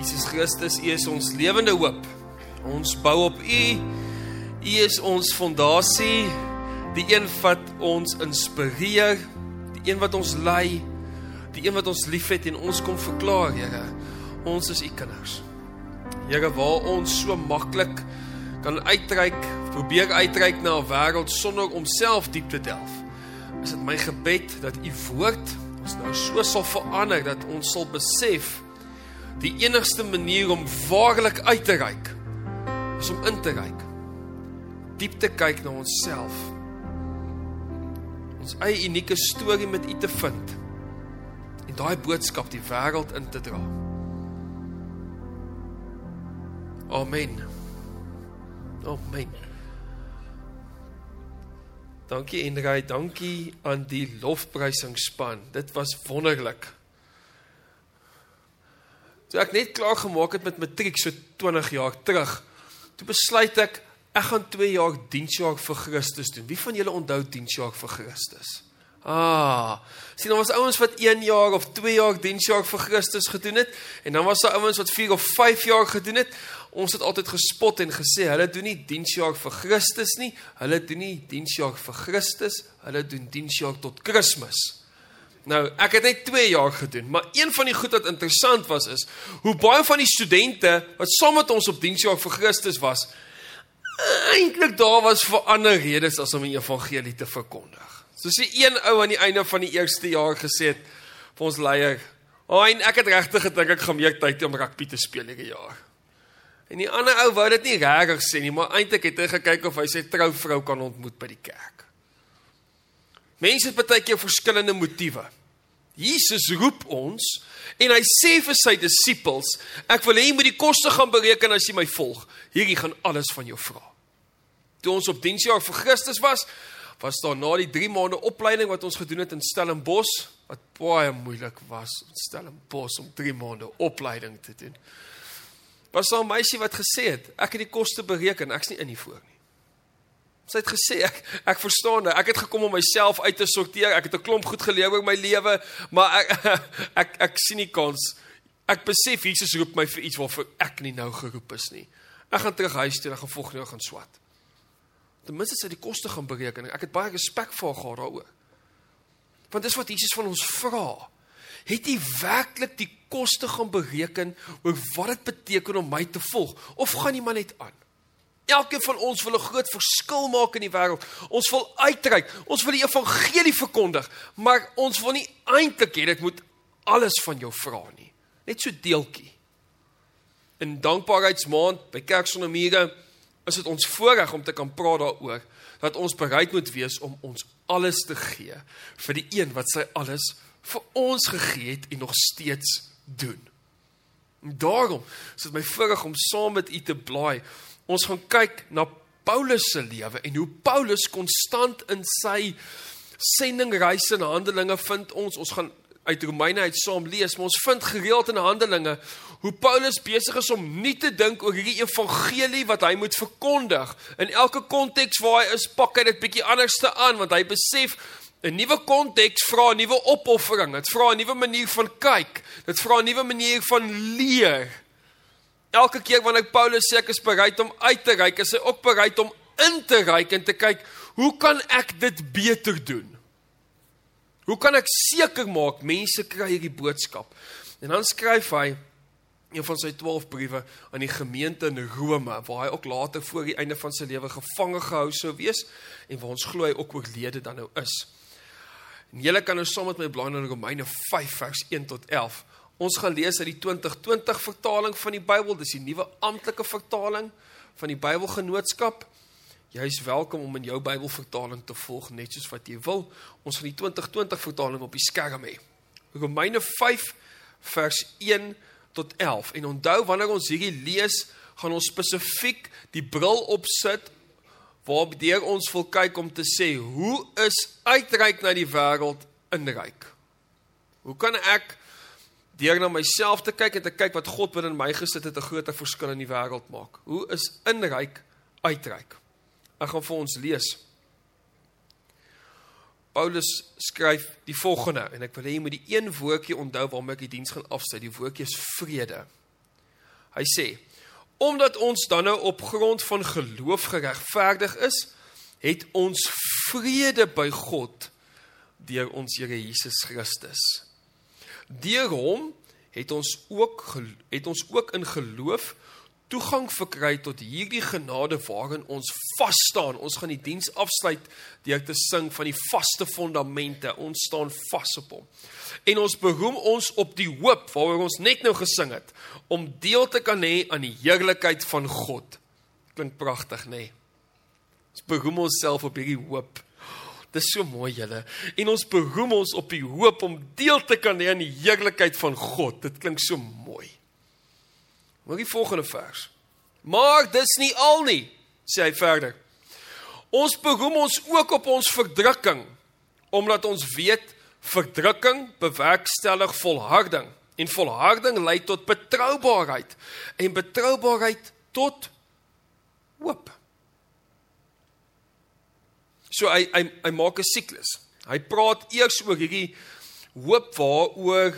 Jesus Christus, U is ons lewende hoop. Ons bou op U. U is ons fondasie, die een wat ons inspireer, die een wat ons lei, die een wat ons liefhet en ons kom verklaar, Here. Ons is U kinders. Here, waar ons so maklik kan uitreik, probeer uitreik na 'n wêreld sonder om self diep te delf. Is dit my gebed dat U woord ons nou so sal verander dat ons sal besef die enigste manier om waarlik uit te reik is om in te reik. Diep te kyk na onsself. Ons eie unieke storie met U te vind en daai boodskap die wêreld in te dra. Amen. Amen. Dankie Enrei, dankie aan die lofprysingsspan. Dit was wonderlik. Toe ek net klaar gemaak het met matriek so 20 jaar terug, toe besluit ek ek gaan 2 jaar diensjaar vir Christus doen. Wie van julle onthou diensjaar vir Christus? Ah, sien ons ouens wat 1 jaar of 2 jaar diensjaar vir Christus gedoen het en dan was daar ouens wat 4 of 5 jaar gedoen het. Ons het altyd gespot en gesê hulle doen nie diensjaar vir Christus nie, hulle doen nie diensjaar vir Christus, hulle doen diensjaar tot Kersfees. Nou, ek het net 2 jaar gedoen, maar een van die goed wat interessant was is hoe baie van die studente wat saam met ons op diensjaar vir Christus was, eintlik daar was vir ander redes as om die evangelie te verkondig. Soos die een ou aan die einde van die eerste jaar gesê het vir ons leier, "Ag, oh, ek het regtig gedink ek gaan meer tyd hê om rugby te speel hierdie jaar." En die ander ou wou dit nie regtig sê nie, maar eintlik het hy gekyk of hy sy trouvrou kan ontmoet by die kerk. Mense het baie keer verskillende motiewe. Jesus roep ons en hy sê vir sy disippels, ek wil hê jy moet die koste gaan bereken as jy my volg. Hierdie gaan alles van jou vra. Toe ons op diensjaar vir Christus was, was daar na die 3 maande opleiding wat ons gedoen het in Stellenbosch, wat baie moeilik was in Stellenbosch om 3 maande opleiding te doen. Was daar 'n meisie wat gesê het, ek het die koste bereken, ek's nie in hier voor nie. Sy het gesê ek ek verstaan nou. Ek het gekom om myself uit te sorteer. Ek het 'n klomp goed geleer oor my lewe, maar ek ek ek, ek sien nie kans. Ek besef Jesus roep my vir iets waarvoor ek nie nou geroep is nie. Ek gaan terug huis toe en ek gaan volgende gaan swat. Ten minste sy die koste gaan bereken. Ek het baie respek vir haar daaroor. Want dis wat Jesus van ons vra. Het jy werklik die koste gaan bereken oor wat dit beteken om my te volg of gaan jy maar net aan? Elkeen van ons wil 'n groot verskil maak in die wêreld. Ons wil uitreik. Ons wil die evangelie verkondig, maar ons wil nie eintlik hê dit moet alles van jou vra nie. Net so deeltjie. In dankbaarheidsmaand by Kerk sonder mure is dit ons voorreg om te kan praat daaroor dat ons bereid moet wees om ons alles te gee vir die een wat sy alles vir ons gegee het en nog steeds doen. En daarom is dit my voorreg om saam met u te blaai ons gaan kyk na Paulus se lewe en hoe Paulus konstant in sy sendingreise en handelinge vind ons. Ons gaan uit Romeine uit saam lees maar ons vind gereeld in Handelinge hoe Paulus besig is om nie te dink oor hierdie evangelie wat hy moet verkondig. In elke konteks waar hy is pak hy dit bietjie anderste aan want hy besef 'n nuwe konteks vra 'n nuwe opoffering. Dit vra 'n nuwe manier van kyk. Dit vra 'n nuwe manier van leer Elke keer wanneer Paulus sê ek is bereid om uit te reik, is hy ook bereid om in te reik en te kyk, hoe kan ek dit beter doen? Hoe kan ek seker maak mense kry hierdie boodskap? En dan skryf hy een van sy 12 briewe aan die gemeente in Rome waar hy ook later voor die einde van sy lewe gevange gehou sou wees en waar ons glo hy ook oorlede dan nou is. En julle kan nou saam met my blaai na Romeine 5 vers 1 tot 11. Ons gaan lees uit die 2020 vertaling van die Bybel. Dis die nuwe amptelike vertaling van die Bybelgenootskap. Jy is welkom om in jou Bybelvertaling te volg net soos wat jy wil. Ons gaan die 2020 vertaling op die skerm hê. Romeine 5 vers 1 tot 11. En onthou wanneer ons hierdie lees, gaan ons spesifiek die bril opsit waardeur ons wil kyk om te sê hoe is uitreik na die wêreld inryk. Hoe kan ek deur na myself te kyk en te kyk wat God binne my gesit het 'n groter verskil in die wêreld maak. Hoe is inryk uitreik? Ek gaan vir ons lees. Paulus skryf die volgende en ek wil hê jy moet die een woordjie onthou waarmee ek die diens gaan afsluit. Die woordjie is vrede. Hy sê: "Omdat ons dan nou op grond van geloof geregverdig is, het ons vrede by God deur ons Here Jesus Christus. Deur hom het ons ook het ons ook in geloof toegang verkry tot hierdie genade waarin ons vas staan. Ons gaan die diens afsluit deur te sing van die vaste fondamente. Ons staan vas op hom. En ons beroem ons op die hoop waaroor ons net nou gesing het om deel te kan hê aan die heerlikheid van God. Klink pragtig, nê? Nee? Ons beroem onsself op hierdie hoop. Dis so mooi julle. En ons beroem ons op die hoop om deel te kan hê aan die heerlikheid van God. Dit klink so mooi. Maar die volgende vers. Maar dis nie al nie, sê hy verder. Ons beroem ons ook op ons verdrukking omdat ons weet verdrukking bewerkstellig volharding en volharding lei tot betroubaarheid en betroubaarheid tot hoop. So hy hy hy maak 'n siklus. Hy praat eers oor hierdie hoop waaroor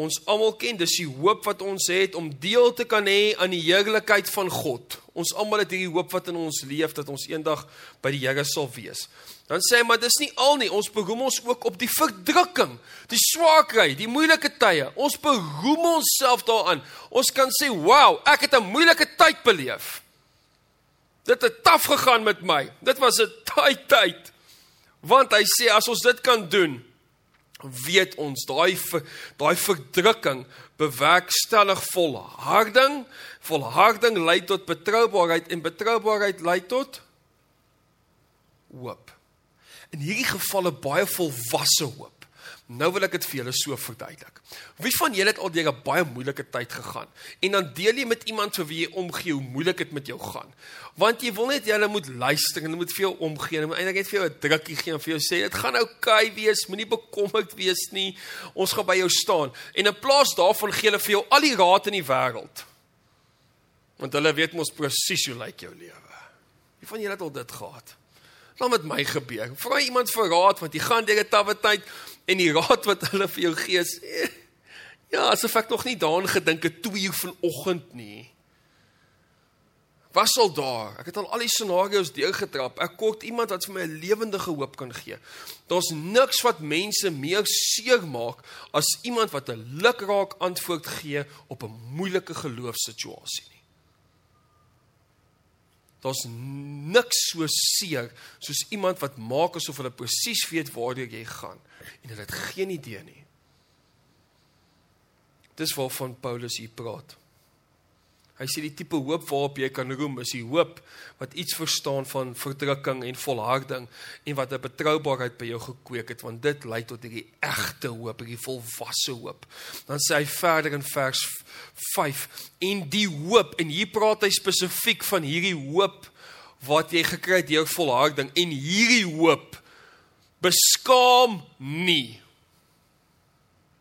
ons almal ken, dis die hoop wat ons het om deel te kan hê aan die heerlikheid van God. Ons almal het hierdie hoop wat in ons leef dat ons eendag by die Here sal wees. Dan sê hy maar dis nie al nie, ons beroem ons ook op die verdrukking, die swaarkry, die moeilike tye. Ons beroem onsself daaraan. Ons kan sê, "Wow, ek het 'n moeilike tyd beleef." Dit het taaf gegaan met my. Dit was 'n taai tyd. Want hy sê as ons dit kan doen, weet ons daai daai verdrukking bewerkstellig volharding volharding lei tot betroubaarheid en betroubaarheid lei tot hoop in hierdie gevalle baie volwasse hoop Nou wil ek dit vir julle so verduidelik. Wie van julle het al deur 'n baie moeilike tyd gegaan en dan deel jy met iemand vir wie jy omgee hoe moeilik dit met jou gaan? Want jy wil net jy moet luister en hulle moet vir jou omgee en eintlik net vir jou 'n drukkie gee en vir jou sê dit gaan oukei okay wees, moenie bekommerd wees nie. Ons gaan by jou staan. En in plaas daarvan gee hulle vir jou al die raad in die wêreld. Want hulle weet mos presies hoe lyk jou lewe. Wie van julle het al dit gehad? Wat met my gebeur? Vra iemand vir raad want jy gaan deur 'n tawwe tyd en die raad wat hulle vir jou gee is ja, asof ek nog nie daaraan gedink het 2 uur vanoggend nie. Was al daar. Ek het al al die scenario's deurgetrap. Ek kort iemand wat vir my 'n lewendige hoop kan gee. Daar's niks wat mense meer seermaak as iemand wat 'n lukraak antwoord gee op 'n moeilike geloofssituasie nie. Daar's niks so seer soos iemand wat maak asof hulle presies weet waar jy gaan en hulle het geen idee nie. Dis waarvan Paulus hier praat. Hy sê die tipe hoop waarop jy kan roem is die hoop wat iets verstaan van verdrukking en volharding en wat 'n betroubaarheid by jou gekweek het want dit lei tot hierdie egte hoop, hierdie volwasse hoop. Dan sê hy verder in vers 5 en die hoop en hier praat hy spesifiek van hierdie hoop wat jy gekry het deur volharding en hierdie hoop beskaam nie.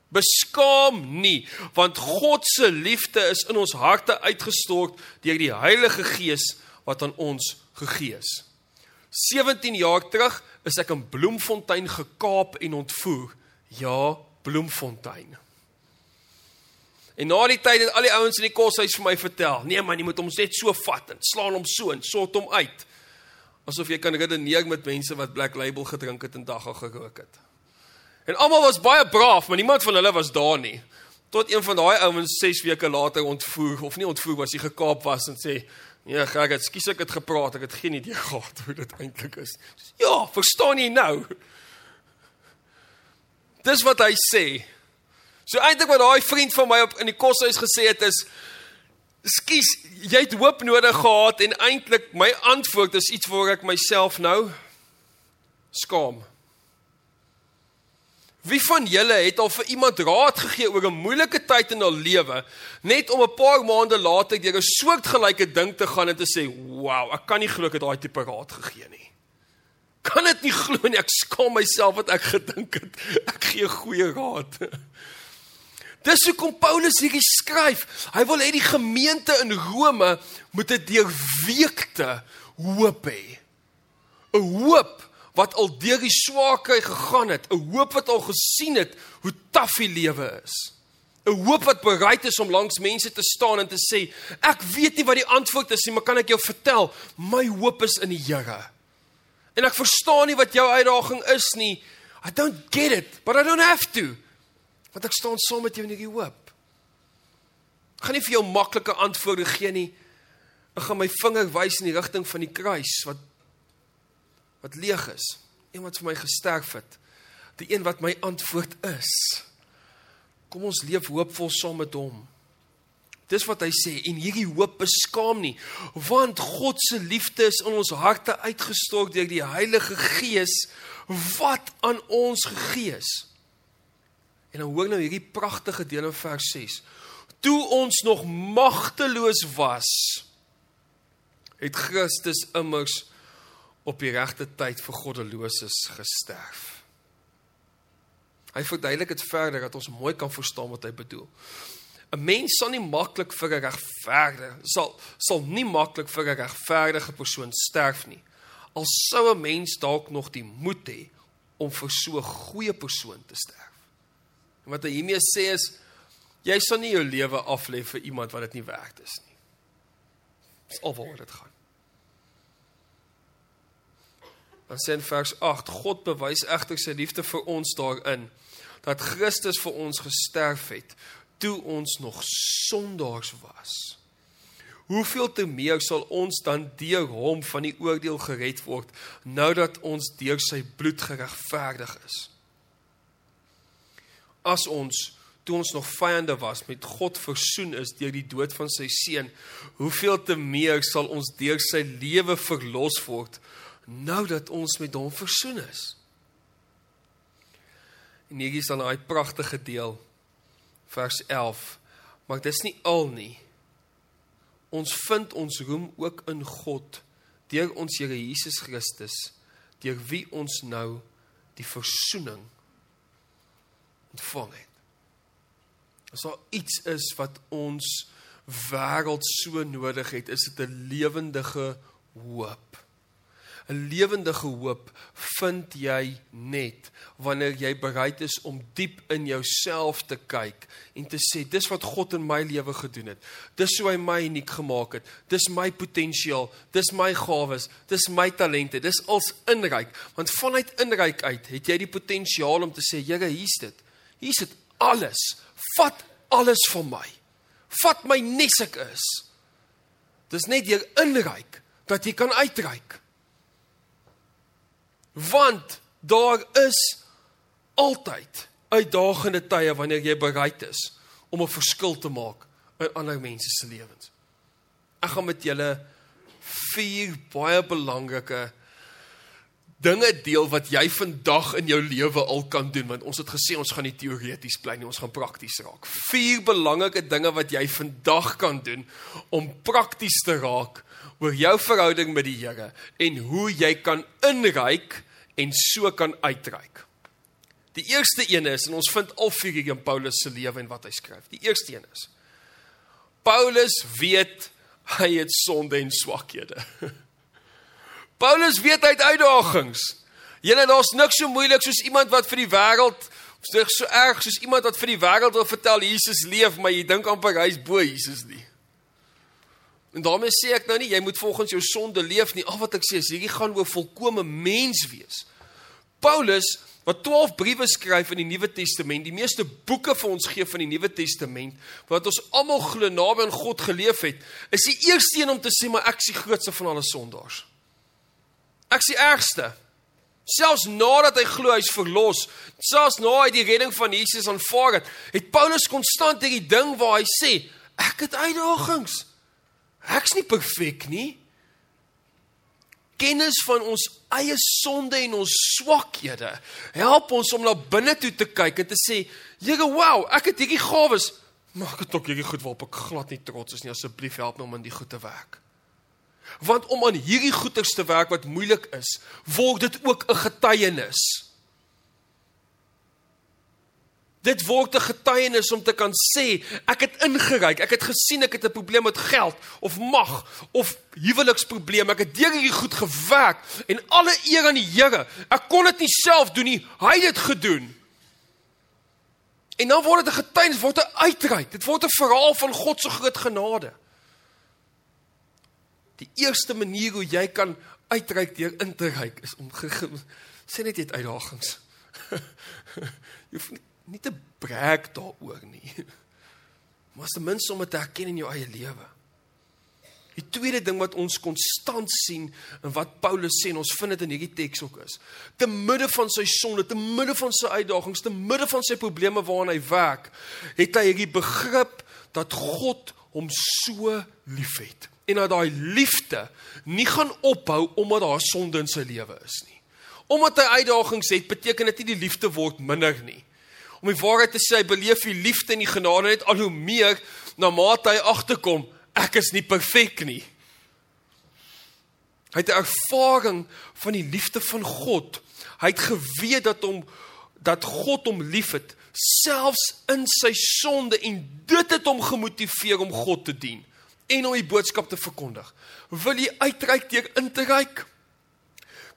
Beskaam nie, want God se liefde is in ons harte uitgestort deur die Heilige Gees wat aan ons gegee is. 17 jaar terug is ek in Bloemfontein gekaap en ontvoer. Ja, Bloemfontein. En na die tyd het al die ouens in die koshuis vir my vertel: "Nee man, jy moet hom net so vat en slaan hom so en sort hom uit." asof jy kan redeneer met mense wat Black Label gedrink het en dagga gerook het. En almal was baie braaf, maar niemand van hulle was daar nie. Tot een van daai ouens 6 weke later ontvoer of nie ontvoer was, hy gekaap was en sê, "Ja, ek het skus ek het gepraat, ek het geen idee gehad hoe dit eintlik is." Ja, verstaan jy nou? Dis wat hy sê. So eintlik wat daai vriend van my op in die koshuis gesê het is, Skus, jy het hoop nodig gehad en eintlik my antwoord is iets waar ek myself nou skaam. Wie van julle het al vir iemand raad gegee oor 'n moeilike tyd in hul lewe net om 'n paar maande later deur 'n soortgelyke ding te gaan en te sê, "Wow, ek kan nie glo ek het daai tipe raad gegee nie." Kan dit nie glo nie, ek skaam myself wat ek gedink het ek gee goeie raad. Dis hoekom Paulus hierdie skryf. Hy wil hê die gemeente in Rome moet 'n deurweekte hoop hê. 'n Hoop wat al deur die swaarkry gegaan het, 'n hoop wat al gesien het hoe taaf die lewe is. 'n hoop wat bereid is om langs mense te staan en te sê, ek weet nie wat die antwoord is nie, maar kan ek jou vertel, my hoop is in die Here. En ek verstaan nie wat jou uitdaging is nie. I don't get it, but I don't have to. Want ek staan saam met jou in hierdie hoop. Ek gaan nie vir jou maklike antwoorde gee nie. Ek gaan my vinger wys in die rigting van die kruis wat wat leeg is. Een wat vir my gesterf het. Die een wat my antwoord is. Kom ons leef hoopvol saam met hom. Dis wat hy sê en hierdie hoop beskaam nie want God se liefde is in ons harte uitgestort deur die Heilige Gees wat aan ons gegee is. En dan hoor nou hierdie pragtige deel in vers 6. Toe ons nog magteloos was, het Christus immers op die regte tyd vir goddeloses gesterf. Hy verduidelik dit verder dat ons mooi kan verstaan wat hy bedoel. 'n Mens sal nie maklik vir 'n regverdige sal sal nie maklik vir 'n regverdige persoon sterf nie. Al sou 'n mens dalk nog die moed hê om vir so 'n goeie persoon te sterf. En wat hy hiermee sê is jy sal nie jou lewe aflê vir iemand wat dit nie werd is nie. Dis alwaar dit gaan. Dan sê in vers 8: God bewys egter sy liefde vir ons daarin dat Christus vir ons gesterf het toe ons nog sondaars was. Hoeveel te meer sal ons dan deur hom van die oordeel gered word nou dat ons deur sy bloed geregverdig is? As ons toe ons nog vyande was met God versoen is deur die dood van sy seun, hoeveel te meer sal ons deur sy lewe verlos word nou dat ons met hom versoen is? En hier is dan daai pragtige deel vers 11. Maar dis nie al nie. Ons vind ons roem ook in God deur ons Here Jesus Christus, deur wie ons nou die verzoening ontvang het. As daar iets is wat ons wêreld so nodig het, is dit 'n lewendige hoop. 'n lewendige hoop vind jy net wanneer jy bereid is om diep in jouself te kyk en te sê dis wat God in my lewe gedoen het. Dis hoe hy my uniek gemaak het. Dis my potensiaal, dis my gawes, dis my talente, dis als inryk. Want vanuit inryk uit het jy die potensiaal om te sê Here, hier's dit. Hier's dit alles. Vat alles van my. Vat my nes ek is. Dis net deur inryk dat jy kan uitreik want daar is altyd uitdagende tye wanneer jy bereid is om 'n verskil te maak in ander mense se lewens. Ek gaan met julle vier baie belangrike dinge deel wat jy vandag in jou lewe al kan doen want ons het gesê ons gaan nie teoreties bly nie, ons gaan prakties raak. Vier belangrike dinge wat jy vandag kan doen om prakties te raak oor jou verhouding met die Here en hoe jy kan inryk en so kan uitreik. Die eerste een is en ons vind al vier hier in Paulus se lewe en wat hy skryf. Die eerste een is Paulus weet hy het sonde en swakhede. Paulus weet hy het uitdagings. Julle daar's niks so moeilik soos iemand wat vir die wêreld so erg soos iemand wat vir die wêreld wil vertel Jesus leef, maar jy dink amper hy's bo Jesus nie. En daarmee sê ek nou nie jy moet volgens jou sonde leef nie. Al wat ek sê is hierdie gaan oor volkomme mens wees. Paulus wat 12 briewe skryf in die Nuwe Testament, die meeste boeke vir ons gee van die Nuwe Testament, wat ons almal glo naby aan God geleef het, is die eerste een om te sê maar ek is die grootste van alle sondaars. Ek is die ergste. Selfs nadat hy glo hy's verlos, selfs na hy die redding van Jesus aanvaar het, het Paulus konstant hierdie ding waar hy sê, ek het uitdagings. Ek's nie perfek nie. Kennis van ons eie sonde en ons swakhede help ons om na binne toe te kyk en te sê, "Here, wow, ek het hierdie gawes, maar ek het ook hierdie goed waarop ek glad nie trots is nie. Asseblief help my om in die goed te werk." Want om aan hierdie goeters te werk wat moeilik is, word dit ook 'n getuienis. Dit word 'n getuienis om te kan sê ek het ingeryk, ek het gesien ek het 'n probleem met geld of mag of huweliksprobleme. Ek het deur hierdie goed gewerk en alle eer aan die Here. Ek kon dit nie self doen nie, hy het dit gedoen. En dan word dit 'n getuienis, word 'n uitreik. Dit word 'n verhaal van God se groot genade. Die eerste manier hoe jy kan uitreik deur in te reik is om sê net jy het uitdagings. jy hoef nie, nie te brag daaroor nie. Maar as ten minste om dit te erken in jou eie lewe. Die tweede ding wat ons konstant sien en wat Paulus sê en ons vind dit in hierdie teks ook is, te midde van sy sonde, te midde van sy uitdagings, te midde van sy probleme waaraan hy werk, het hy hierdie begrip dat God hom so liefhet en dat daai liefde nie gaan ophou omdat daar sonde in sy lewe is nie. Omdat hy uitdagings het, beteken dit nie die liefde word minder nie. Om die waarheid te sê, hy beleef die liefde en die genade net al hoe meer na mate hy agterkom ek is nie perfek nie. Hy het 'n ervaring van die liefde van God. Hy het geweet dat hom dat God hom liefhet selfs in sy sonde en dit het hom gemotiveer om God te dien en om die boodskap te verkondig. Wil jy uitreik deur in te reik?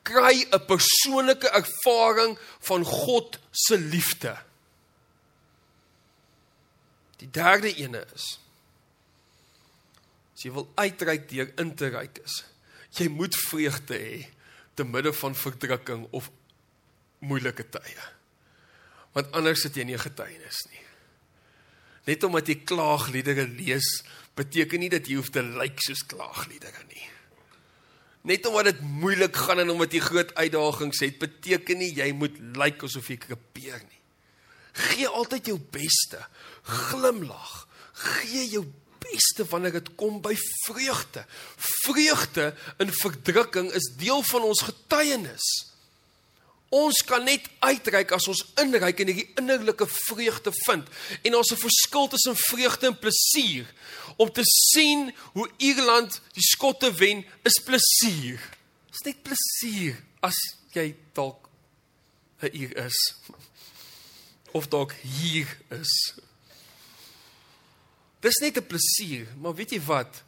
Kry 'n persoonlike ervaring van God se liefde. Die derde ene is As jy wil uitreik deur in te reik is, jy moet vreugde hê te midde van verdrukking of moeilike tye. Want anders het jy nie getuienis nie. Net omdat jy klaagliedere lees, beteken nie dat jy hoef te lyk soos klaagliedere nie. Net omdat dit moeilik gaan en omdat jy groot uitdagings het, beteken nie jy moet lyk asof jy krepeer nie. Gee altyd jou beste. Glimlag. Gee jou beste wanneer dit kom by vreugde. Vreugde in verdrukking is deel van ons getuienis. Ons kan net uitreik as ons inreik en hierdie innerlike vreugde vind. En ons 'n verskil tussen vreugde en plesier. Om te sien hoe Ierland die Skotte wen, is plesier. Dit is net plesier as jy dalk 'n Ier is of dalk hier is. Dis net 'n plesier, maar weet jy wat?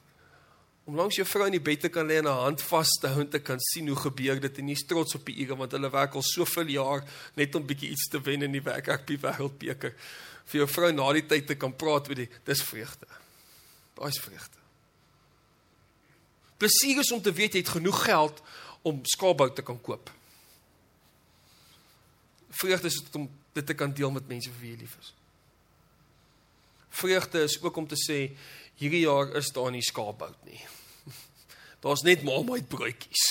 Om langs jou vrou in die bed te kan lê en haar hand vas te hou en te kan sien hoe gebeur dit en jy's trots op die ure want hulle werk al soveel jaar net om bietjie iets te wen in die rugby wêreldbeker. Vir jou vrou na die tyd te kan praat oor die dis vreugde. Daai's vreugde. Plesier is om te weet jy het genoeg geld om skaapbou te kan koop. Vreugde is om dit te kan deel met mense vir wie jy lief is. Vreugde is ook om te sê hierdie jaar is daar nie skaapbout nie. Daar's net marmite broodjies.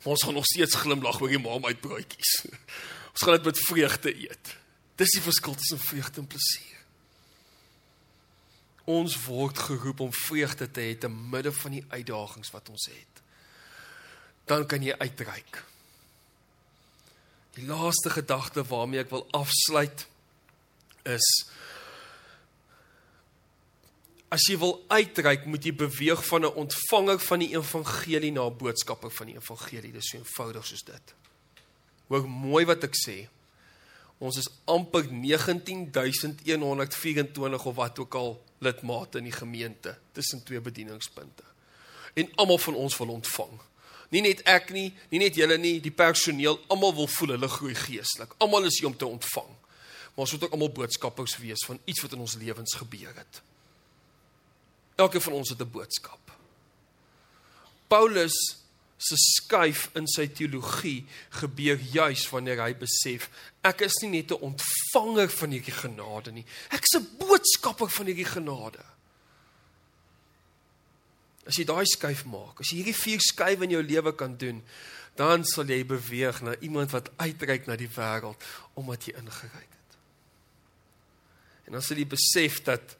Maar ons gaan nog steeds glimlag oor die marmite broodjies. Ons gaan dit met vreugde eet. Dis die verskil tussen vreugde en plesier. Ons word geroep om vreugde te hê te midde van die uitdagings wat ons het. Dan kan jy uitreik. Die laaste gedagte waarmee ek wil afsluit is As jy wil uitreik, moet jy beweeg van 'n ontvanger van die evangelie na 'n boodskapper van die evangelie. Dis so eenvoudig soos dit. Hoor mooi wat ek sê. Ons is amper 19124 of wat ook al lidmate in die gemeente tussen twee bedieningspunte. En almal van ons wil ontvang. Nie net ek nie, nie net julle nie, die personeel, almal wil voel hulle groei geestelik. Almal is hier om te ontvang. Maar ons moet ook almal boodskappers wees van iets wat in ons lewens gebeur het. Elkeen van ons het 'n boodskap. Paulus se skuif in sy teologie gebeur juis wanneer hy besef ek is nie net 'n ontvanger van hierdie genade nie. Ek is 'n boodskapper van hierdie genade. As jy daai skuif maak, as jy hierdie vier skuwe in jou lewe kan doen, dan sal jy beweeg na iemand wat uitreik na die wêreld omdat jy ingeryk het. En dan sal jy besef dat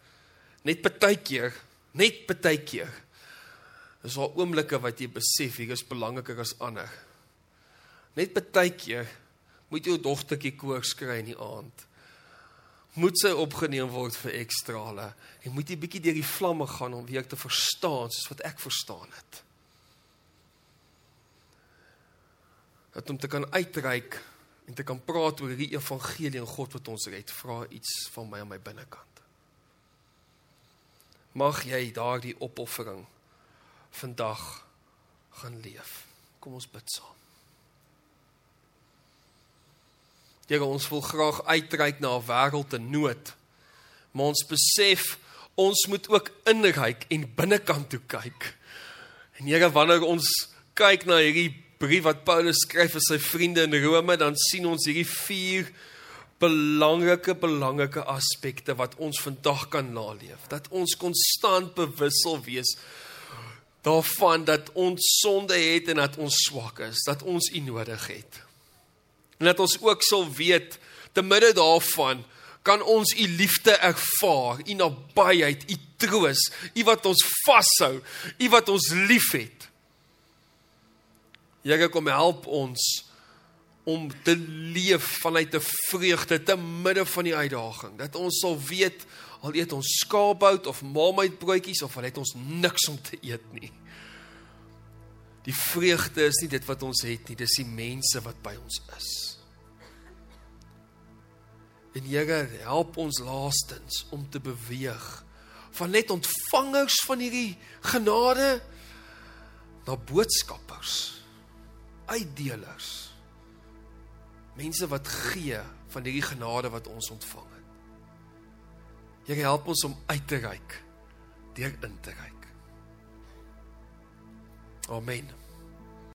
net baie keer Net baie keer is daar oomblikke wat jy besef hier is belangriker as ander. Net baie keer moet jou dogtertjie koors kry in die aand. Moet sy opgeneem word vir ekstrale en moet jy bietjie deur die vlamme gaan om weer te verstaan soos wat ek verstaan het. Dat om te kan uitreik en te kan praat oor die evangelie en God wat ons red, vra iets van my aan my binnekant mag jy daardie opoffering vandag gaan leef. Kom ons bid saam. Here, ons wil graag uitreik na 'n wêreld in nood. Maar ons besef ons moet ook inryk en binnekant toe kyk. En Here, wanneer ons kyk na hierdie brief wat Paulus skryf vir sy vriende in Rome, dan sien ons hierdie vier belangrike belangrike aspekte wat ons vandag kan naleef. Dat ons konstant bewus sal wees daarvan dat ons sonde het en dat ons swak is, dat ons U nodig het. En dat ons ook sal weet te midde daarvan kan ons u liefde ervaar, u nabyheid, u troos, u wat ons vashou, u wat ons liefhet. Here kom help ons om te leef vanuit 'n vreugde te midde van die uitdaging. Dat ons sal weet al eet ons skaapbout of marmite broodjies of al het ons niks om te eet nie. Die vreugde is nie dit wat ons het nie, dis die mense wat by ons is. En Here, help ons laastens om te beweeg van net ontvangers van hierdie genade na boodskappers, uitdelers. Mense wat gee van hierdie genade wat ons ontvang het. Here, help ons om uit te reik, deur in te reik. Amen.